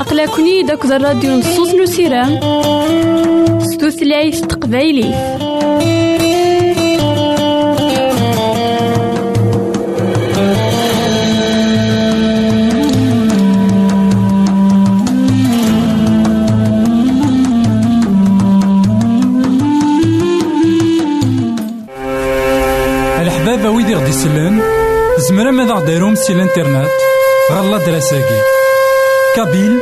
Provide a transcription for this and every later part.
أقلكني داك الراديو نصوص نسيرام ستوثلايف تقبايلي الحبابة ويدي غدي يسلن زمرا ماذا غديرهم سي الانترنت غالا دراساكي. كابيل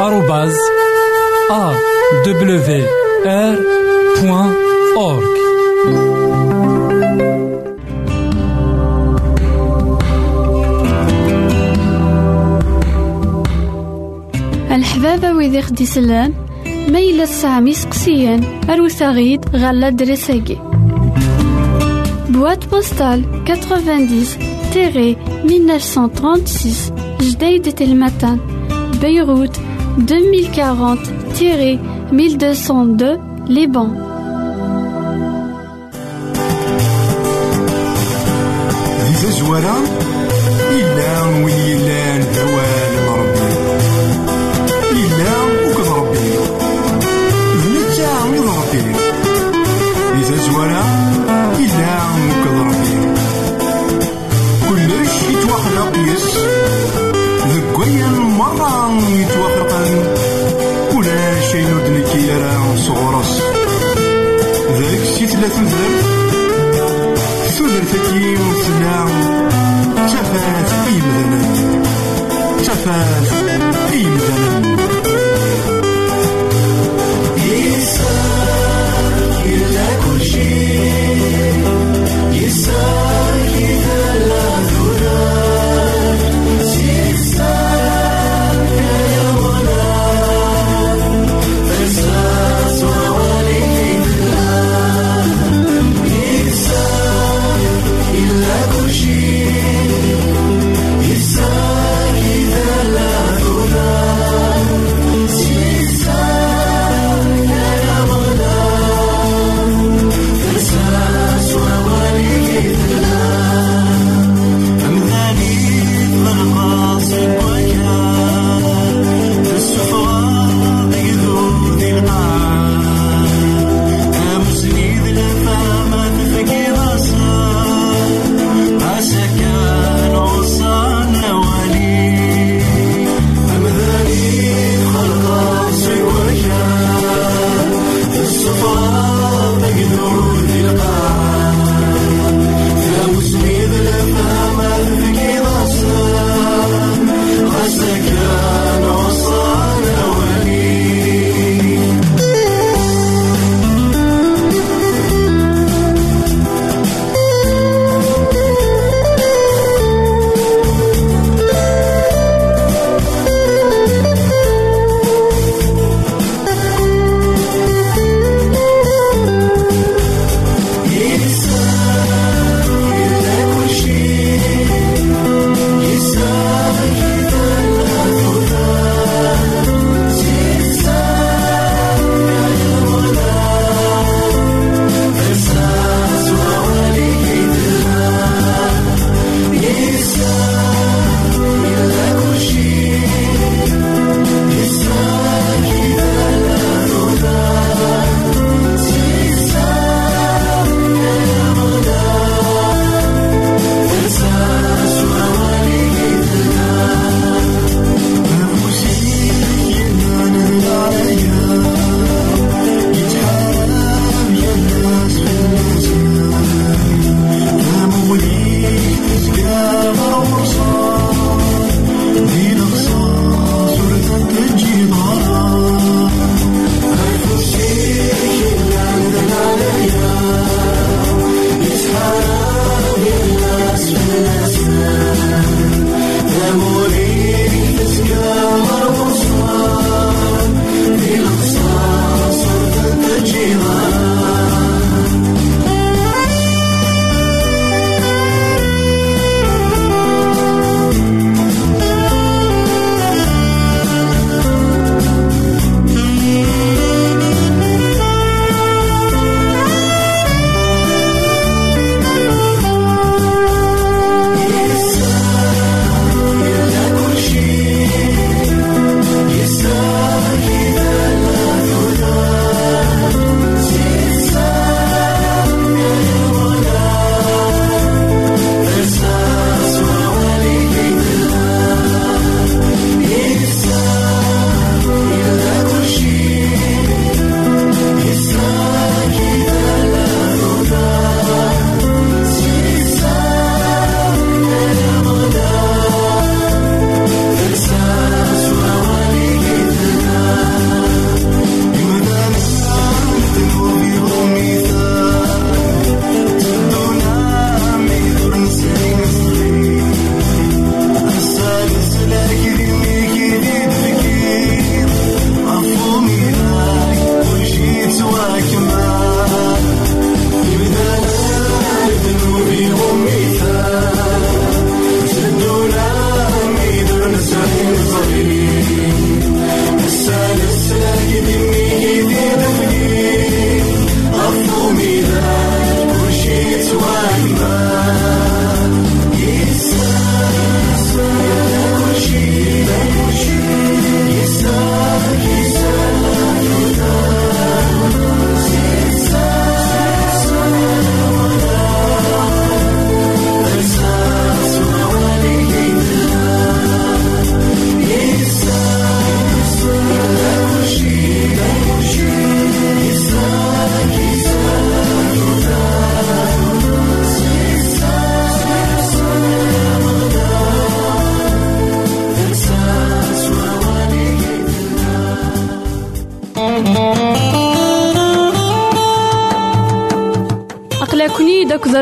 آروباز أ دبليو آر بوان أورك الحبابة ويدي غدي يسلن ميلا سامي سقسيان أروساغيد غالا دراساكي. Boîte postale 90-1936 Jdeïd El Matin Beyrouth 2040-1202 Liban دي تزوارا ثلاثة ذرف ثلثتي وسلام شفات في مذنب شفات في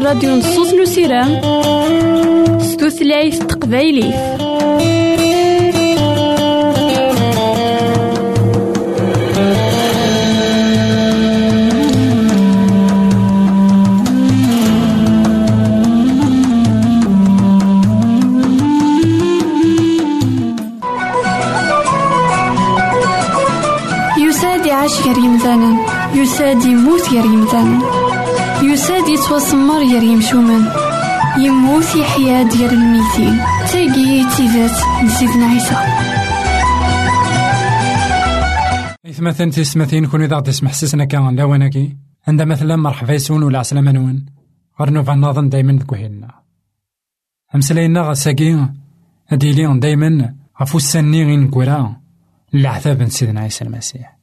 الراديو نصوص نسيران ستوثلايف تقبايليف يساد يعيش غير يمثالا يساد يموت غير يمثالا يساد يتوسمر غير يمشومان يموت يحيا ديال الميتين تاقي تيزات نسيدنا عيسى. إثمثن تسمثين كون إذا تسمح سسنا كان لواناكي عند مثلا مرحبا يسون ولا عسلامة نون غير نوفا نظن دايما ذكوهيلنا أمسلاينا غساكي أديلي دايما غفو السني غين كورا. العذاب نسيدنا عيسى المسيح.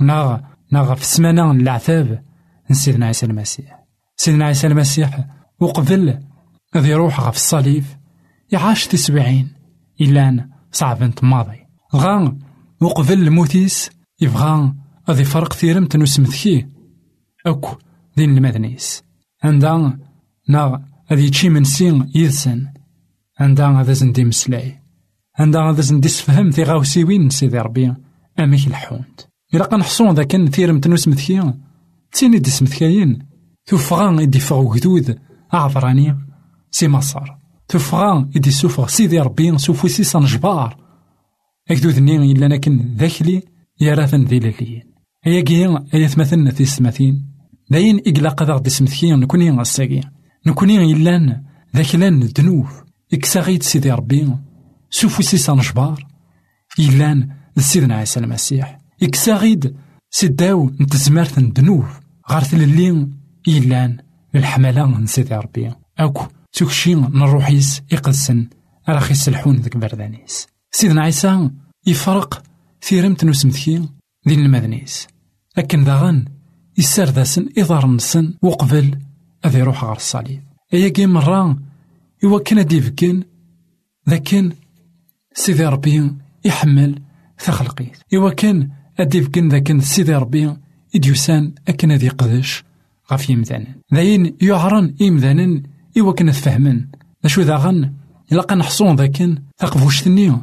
ناغ ناغ في السمانة العذاب نسيدنا عيسى المسيح. سيدنا عيسى المسيح وقبل غادي يروح غف الصليب يعاش تسبعين إلا صعب ماضي. غا وقبل الموتيس يبغى غادي يفرق ثيرمت نسمثكيه أكو دين المدنيس. عندها نا غادي يتشي من سين يدسن عندها غادا زندي مسلاي عندها غادا زندي سفهم ثي غاوسيوين سيدي ربي أميك الحونت إلا قنحصون ذا تيني دي سمثكاين توفغان يدي فغ جدود أعبراني سي مصر. توفغان يدي سوفغ سيدي ربي سوفو سي جبار. أكدود ني إلا لكن ذاكلي يراثن ذي لليين أيا كيا أيا ثمثلنا في السماثين داين إقلاق ذا غدي سمثكيا نكوني غساكي نكوني إلان ذاكلان الذنوب إكساغيد سيدي ربي. سوفو سي جبار. إلان سيدنا عيسى المسيح. إكساغيد سيداو نتزمارت الذنوب غارت للي إلان الحملة من سيدي ربي أكو تكشي نروحيس إقدسن راخي يسلحون ذك بردانيس سيدنا عيسى يفرق ثيرمت نسمثكي دين المدنيس لكن داغن يسار داسن إضار نسن وقبل أذي يروح غار الصليب أيا كي مرة إوا كان ديفكن لكن سيدي ربي يحمل ثخلقيت إوا كان أديفكن ذاكن سيدي ربي إديوسان أكن ذي قدش غف يمدانن ذاين يعرن إمدانن إوا كنا تفهمن شو ذاغن إلا قنحصون ذاكن تقفوشتني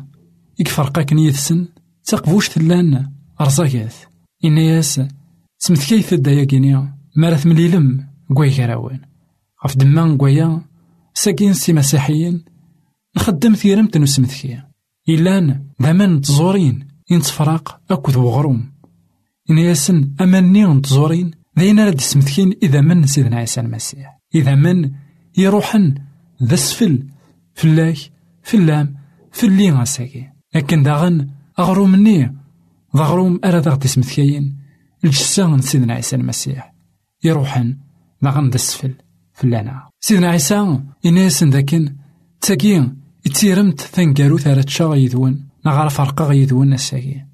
يكفرقاكن يثسن تقفوشت لأن رزاكات إنياس سمثكيث الداياكينيا مارث مليلم قوي كراوين. غف دمان قويا ساكين سي مسيحيين. نخدم ثيرمت نسمثكيا إلان ذمان تزورين. ينتفراق أكد وغروم. إنياسن أماني نتزورين ذاين راد سمثكين إذا من سيدنا عيسى المسيح. إذا من يروحن ذا السفل فلاك فلام فلي غاساكي. لكن داغن أغروم مني ضغروم أراد غدي سمثكين الجسان سيدنا عيسى المسيح. يروحن داغن ذا السفل فلانا سيدنا عيسى إنياسن ذاكن تاكين يتيرمت ثنقارو ثارت شاغ يذون نغار فرقا يذون الساكي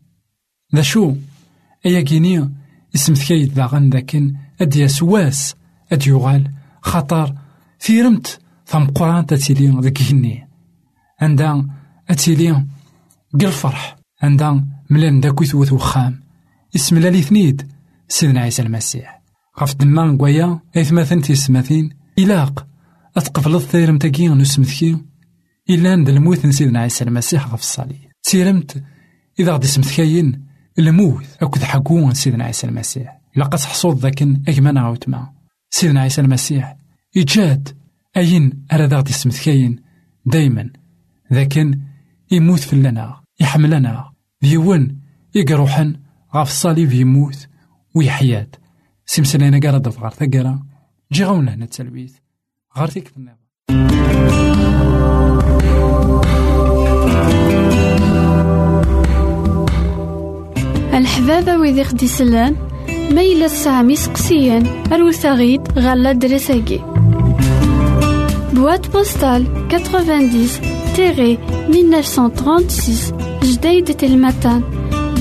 ذا شو أيا كيني اسم ثكايد داغن ذاكن أد يسواس أد يغال خطر ثيرمت ثم قران تتيلي ذاك هني عندها أتيلي قل فرح عندها ملان داك وثوث وخام. اسم لالي ثنيد سيدنا عيسى المسيح. غف دمان قويا أيثماثن تيسماثين إلاق أتقبل الثيرم تاكي نسمثكي إلا عند الموت سيدنا عيسى المسيح غف الصليب. تيرمت إذا غدي سمثكاين الموت أكد حكون سيدنا عيسى المسيح. لقد حصود ذاكن أجمانا عوتما سيدنا عيسى المسيح. إيجاد أين أراد غدي سمثكاين دايما. ذاكن يموت في لنا. يحملنا. ديون يقروحن. غاف الصليب يموت. ويحيات سمسلينا قال ضف غار ثقرا جي غونا هنا التلبيث غار ثيك الحبابة ويدي خدي سلان ميلا سامي سقسيان أروثاغيد غالا دريساكي. Boîte postale 90-1936 Jdeï de Telmatan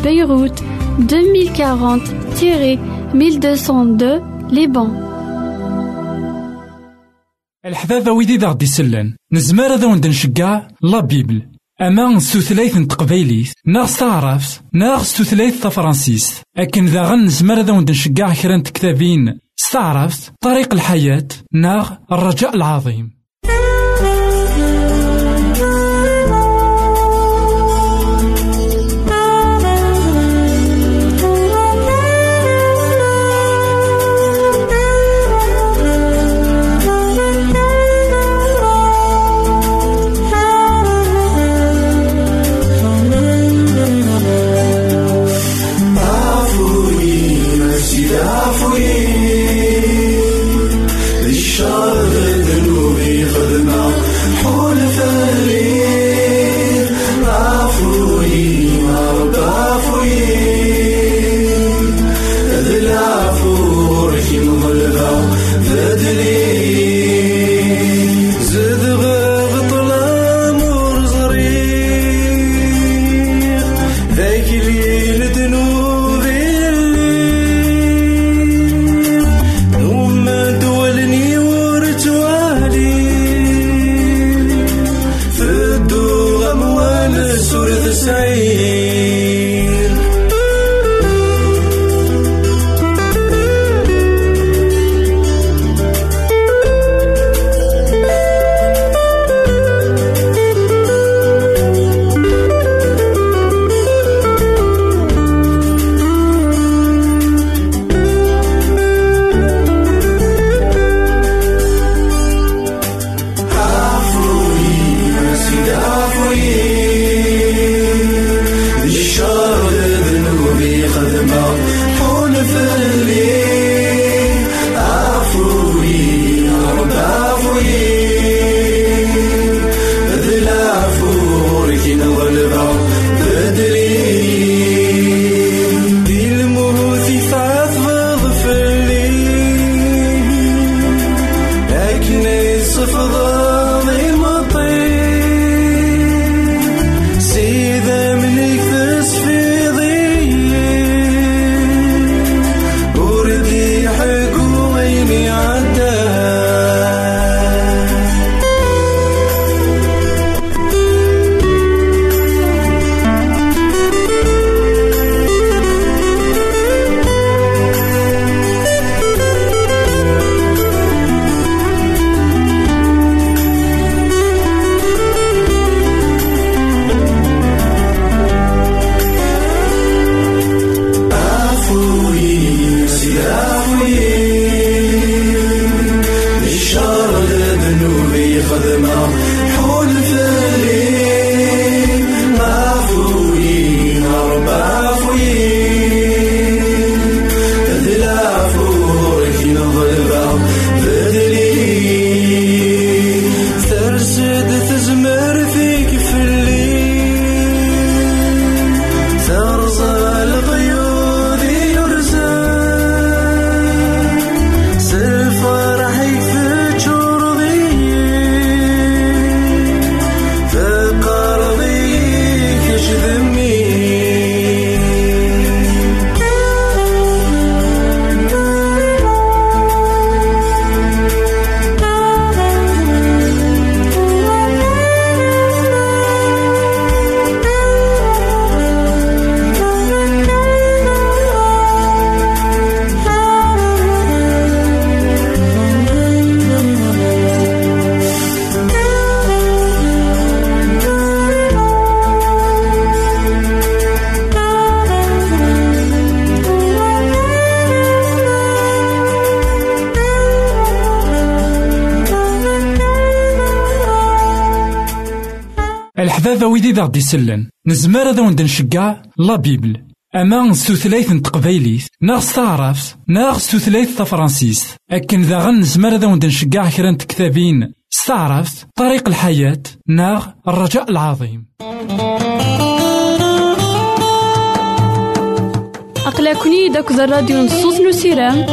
Beyrouth 2040-1202 Liban الحبابة ويدي ذا غدي سلان نزمار هذا وند نشقع لا بيبل. أما ستوثلايث n تقبايليت ناغ ستعرفت ناغ ستوثلايث تفرانسيس أكن ذا غن نزمار هذا وند نشقع كرا كتابين استعرفت طريق الحياة ناغ الرجاء العظيم. ذا غدي سلن. نزمار هذا وند نشقع لا بيبل. أما s taɛrabt neɣ s tutlayt tafransist akken daɣen nezmer ad awen نشجع kra n tektabin s taɛrabt طريق الحياة. neɣ الرجاء العظيم. أقلكني داك الراديو نصوص نسيرام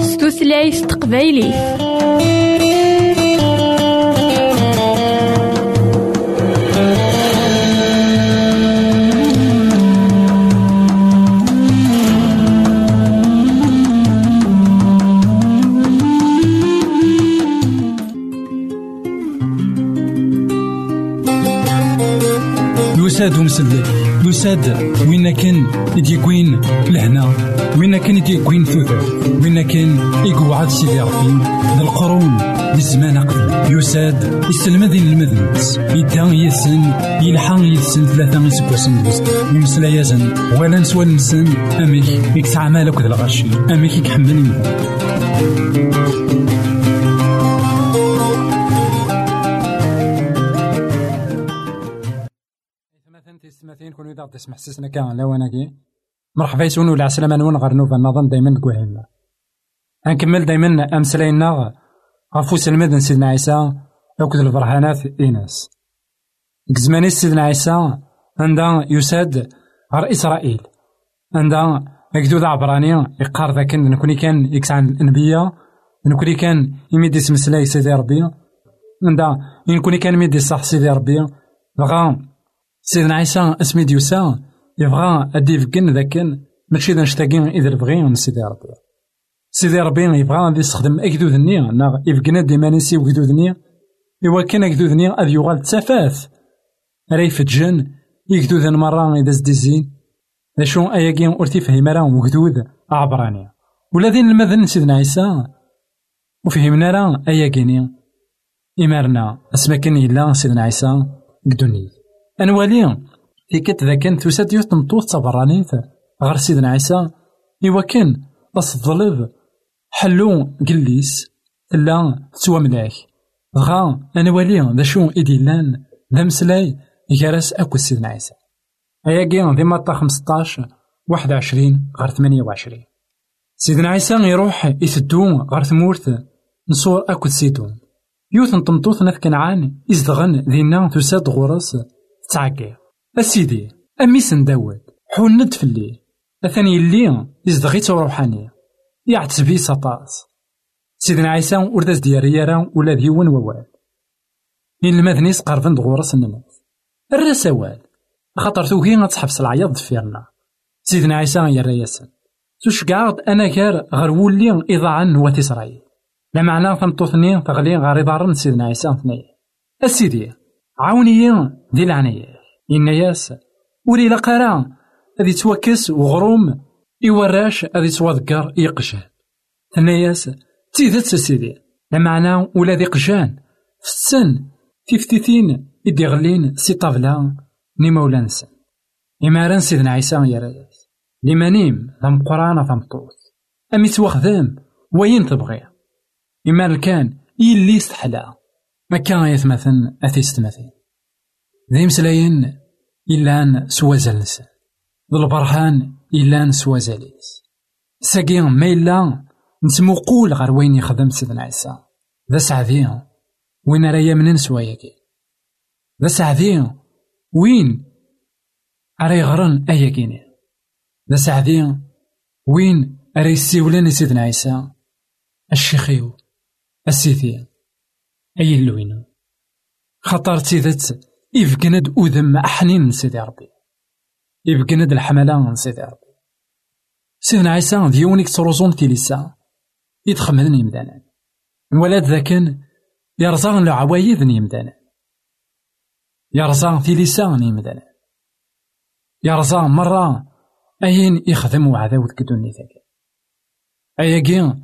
ستوثلايث تقبايليت يساد ومسلك يساد وين كان يديكوين لهنا؟ وين كان يديكوين ثوثر وين كان يقعد سيدي ربي ذا القرون للزمان قبل. يساد يسلم ذي المذنبس يدان يسن يلحق يسن ثلاثة يسكوسن يمسلا يزن ولا نسوى نسن. أميك يكسع مالك ذا الغشي أميك يكحمل تسمثين كون إذا تسمح سسنا كان لا وناكي مرحبا يسون ولا عسلامة نون غير نوفا نظن دايما كوهينا نكمل دايما أمسلاينا غفو سلمد سيدنا عيسى. أكد البرهانات إيناس. كزماني سيدنا عيسى. عندها يساد غير إسرائيل. عندها أكدود عبراني يقار ذاك نكوني كان يكسع الأنبياء نكوني كان يميدي سمسلاي سيدي ربي عندها نكوني كان يميدي صح سيدي ربي بغا سيدنا عيسى اسمي ديوسا يبغى أدي فكن ذاكن ماشي ذا نشتاقي إذا بغي من سيدي ربي. سيدي ربي يبغى غادي يستخدم أكدود ني نا يفكنا ديما نسي وكدود ني إوا كان أكدود ني غادي يغال تسافاث راه يفجن يكدود مرة إذا زديزين شو أياكي ور تيفهم راه وكدود عبراني ولا ذين المذن سيدنا عيسى؟ وفهمنا راه أياكيني. إمارنا اسما كان يلا سيدنا عيسى قدوني أنوالي تيكت ذا كان توساد يوت تمطوط تبرانيت غير سيدنا عيسى إوا كان بس الظلب حلو قليس تلا تسوى ملاك. غا أنا ولي ذا شو إديلان ذا مسلاي يجرس أكو سيدنا عيسى. أيا كي ذي ماطا خمسطاش واحد وعشرين غير ثمانية وعشرين. سيدنا عيسى يروح يثدو غير ثمورت نصور أكو سيدون يوث نطمطوث ناف كنعان يزدغن ذينا تساد غورس تعقي أسيدي أميس نداود حوند فلي. أثني اللي يزدغيت روحاني يعتسبي سطاس. سيدنا عيسى ورداز ديالي يرى ولا ديون ووال. إن المذنيس قربن دغورس الناس الرا سوال خاطر توكي غتحبس العياط دفيرنا سيدنا عيسى يرى ياسن. تشقعد أنا كار غير ولي إضاعا نوات إسرائيل. لا معنى ثمطوثني تغلي غير إضارن سيدنا عيسى ثنيا أسيدي عاوني دي العناية إن ياس ولي لقرا هذي توكس وغروم إوراش هذي توذكر يقشان. ثنياس تيدت سيدي. لمعنى ولا ذي قجان في السن تفتيتين إدي غلين سي طابلا ني مولانسن إماران سيدنا عيسى يا رياس لمانيم ذم قرآن ذم طوث أمي توخذام وين تبغي؟ إما كان يلي استحلا ما كان يثمثن أثيست مثين ذي مسلاين إلان سوازلس ذو البرهان إلان سوازاليس ساقي ما إلا نسمو قول غير وين يخدم سيدنا عيسى. ذا سعدي وين راه يمنن سواياكي ذا سعدي وين راه يغرن أياكيني ذا سعدي وين راه يسيولن سيدنا عيسى. الشيخيو السيثي أي اللوين خطر تيدت إفقند أذم أحنين سيدي ربي إفقند الحملة سيدي ربي سيدنا عيسى ديونيك تروزون تيليسا يتخمدن يمدانا الولاد ذاكن يرزان العوايد يمدانا يرزان تيليسا يمدانا يرزان مرة أين يخدم وعذاو تكدوني ذاك أياكي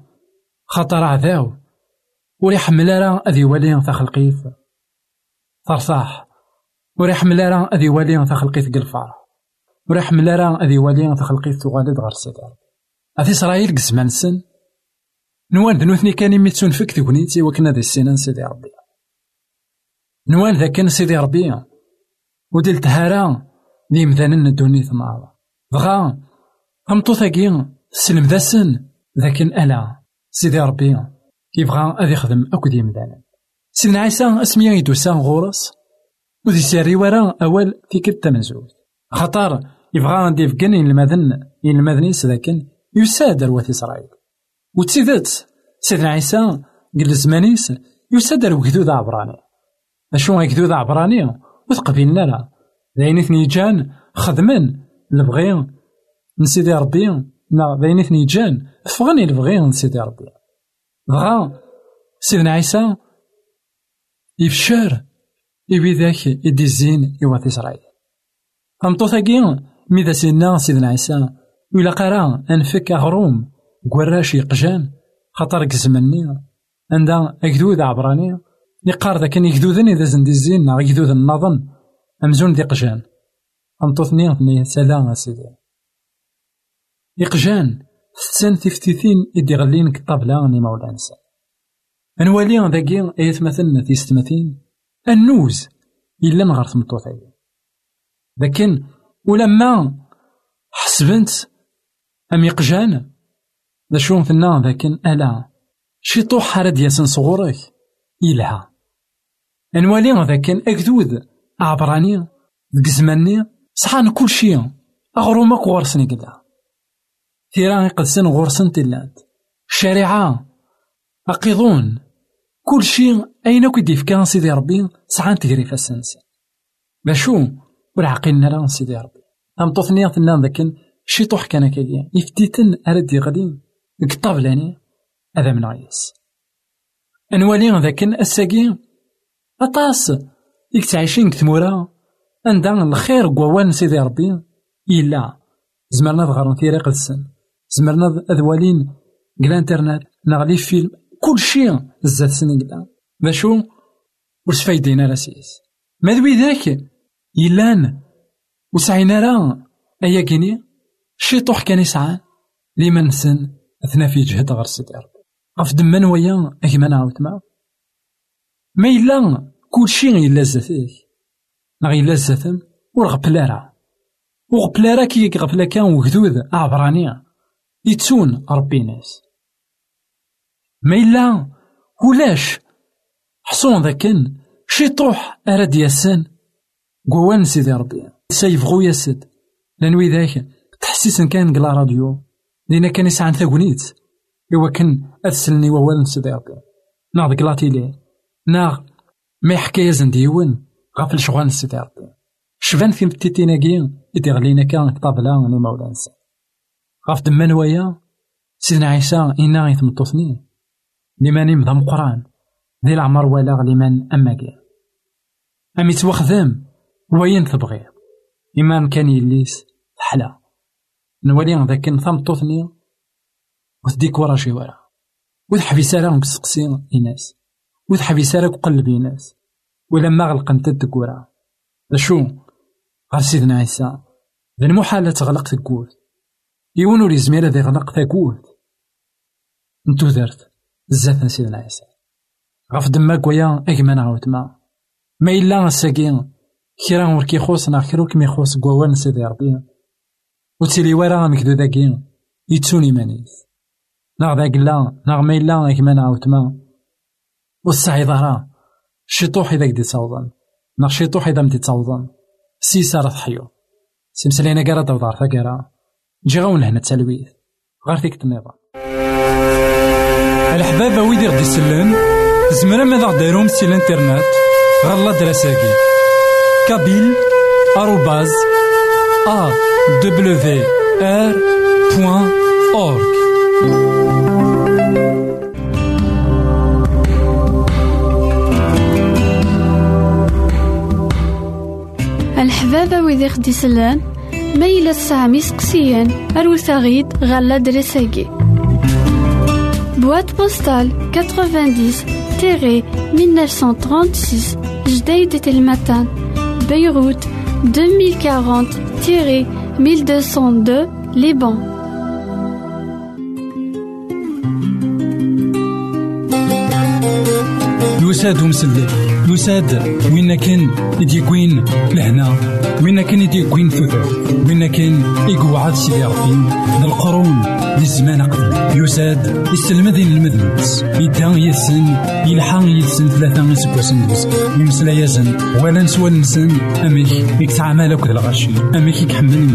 خطر عذاو ولي حمل راه أذي ولي تخلقيف فرصاح ورا حمل راه أذي ولي تخلقيت قلفار. ورا حمل راه أذي ولي تخلقيت تغالد غير سيدار أذي إسرائيل قزمان سن نوال ذنوثني كان فيك تكونيتي وكنا ذي السنان سيدي ربي. نوال ذا كان سيدي ربي. وديل تهارا دي مذانا ندوني ثمار بغا أمطو ثاقي سلم ذا سن ذاكن ألا سيدي ربي. كيبغى أذي يخدم أكو دي مذانا سيدنا عيسى اسميا يدوسا غورس وذي ساري ورا أول تيكت تمنزوز خطر يبغى ندير فكن المذن المذني سذاكن يسادر وث إسرائيل. وتسيدت سيدنا عيسى قل زمانيس يسادر وكدود عبراني. أشو كدود عبراني؟ وثقبيلنا لا ذاين اثني جان خدمن البغي من سيدي ربي. نا ذاين اثني جان فغني البغي من سيدي ربي. بغا سيدنا عيسى يفشار إبي ذاك يدي الزين إوا إسرائيل أمطو ثاقي ميدا سيدنا سيدنا عيسى ولا قرا أنفك أغروم قراش يقجان خاطر كزمني عندها أكدود عبراني يقار ذاك يكدودن إذا زندي الزين نا يكدود النظن أمزون ذي قجان أنطوثني ثني سلام أسيدي إقجان ستان تفتيثين إدي غلين كطابلا ني مولانسا أنوالي ذاكي أيت مثلنا تيستمثين النوز إلا نغار تمطوطي لكن ولما حسبنت أم يقجان ذا شون ثنا ذاكن ألا شي طوح حرد ياسن صغورك يلها أنوالي ذاكن أكدود عبراني ذك زماني صحان كل شي أغرومك غورسني كدا تيران يقدسن غورسن تلات الشريعة أقيضون. كل شيء أين كي كان سيدي ربي؟ سعان تجري فاسنسي باشو والعقلنا لا سيدي ربي. أم طفني ثنا ذاك شي طوح كان كيدي يفتيتن أرد يغدي كطابلاني هذا من عيس. أنوالي ذاك الساقي أطاس. يك تعيشين كتمورا. عندها الخير قوان سيدي ربي. إلا. زمرنا ظهر ثيري قدسن زمرنا أذوالين قلا انترنت نغلي فيلم كل شيء زاد سنين قدا باشو؟ وش فايدين راسيس ما ذوي ذاك؟ يلان وسعينا راه أيا كيني؟ شي طوح كان يسعى. لي نسن أثناء في جهد غير سيدي ربي. غف دمان ويا أكما نعاود ما ما إلا كل شيء إلا زاتيه نغ إلا زاتم ورغبلا وغبلا كي غفلا كان وجدود عبرانية يتسون ربي ناس. ما إلا ولاش حصون ذاكن شي طوح أراد ياسن قوان سيدي ربي. سيفغو ياسد. لأنوي ذاك تحسيس كان قلا راديو. لينا كان يسعى ثاقونيت. إوا كان أتسلني ووال سيدي ربي. ناغ قلاتي لي. ناغ ما يحكي يزن ديون غاف الشغل سيدي ربي. شفان في متيتيناكي إدي غلينا كان طابلا ني مولانسا غاف دمان ويا؟ سيدنا عيسى إنا يتمطوثني لمن مضى مقران ذي العمر ولا لمن أماكي أم يتوخذم؟ وين تبغي. إما كان يليس حلا نولي ذاك ثمطوثني وتديك ورا شي ورا. وذ سارة كسقسي إناس. وذ سارة قلب إناس. ولما غلقنت الدكورة شو غير سيدنا عيسى ذا المحالة تغلق يون ولي زميرة ذي غلق تقول نتو درت زات سيدنا عيسى غف دماك ويا أجمع نعاود ما. ما إلا الساقي كيرا ور كيخوص نا كيرا كيما يخوص قوان سيدي ربي. وتسيلي ورا مكدو داكي يتسوني مانيس ناغ داك لا ناغ ما إلا أجمع نعاود ما. والسعي ظهرا. شي طوح إذا كدي تصوضن. ناغ شي طوح إذا مدي تصوضن. سي سارة حيو سمسلينا كارا دوضار ثاكارا جي غاون هنا تسالويث غير فيك النظام الحبابة ويدي غدي يسلن. زمرا ماذا غديرهم سي الإنترنت؟ غالا دراساكي كابيل آروباز أ دبليو آر بوان أورك الحبابة ويدي غدي يسلن. ميلا سامي سقسيان أروثاغيد غالا دراساكي Boîte postale 90-1936 Jdeï de Telmatan Beyrouth 2040-1202 Liban يساد ومسلي يساد وين كان يديكوين لهنا؟ وين كان يديكوين ثوثر وين كان يقعد سيدي ربي؟ القرون للزمان قبل. يساد يستلمذين المذنبس يدا يسن يلحق يسن ثلاثة يسكوسن بس يمسلا يزن ولا نسوى نسن. أميك يكتعمل أكد الغشي أميك يكحمل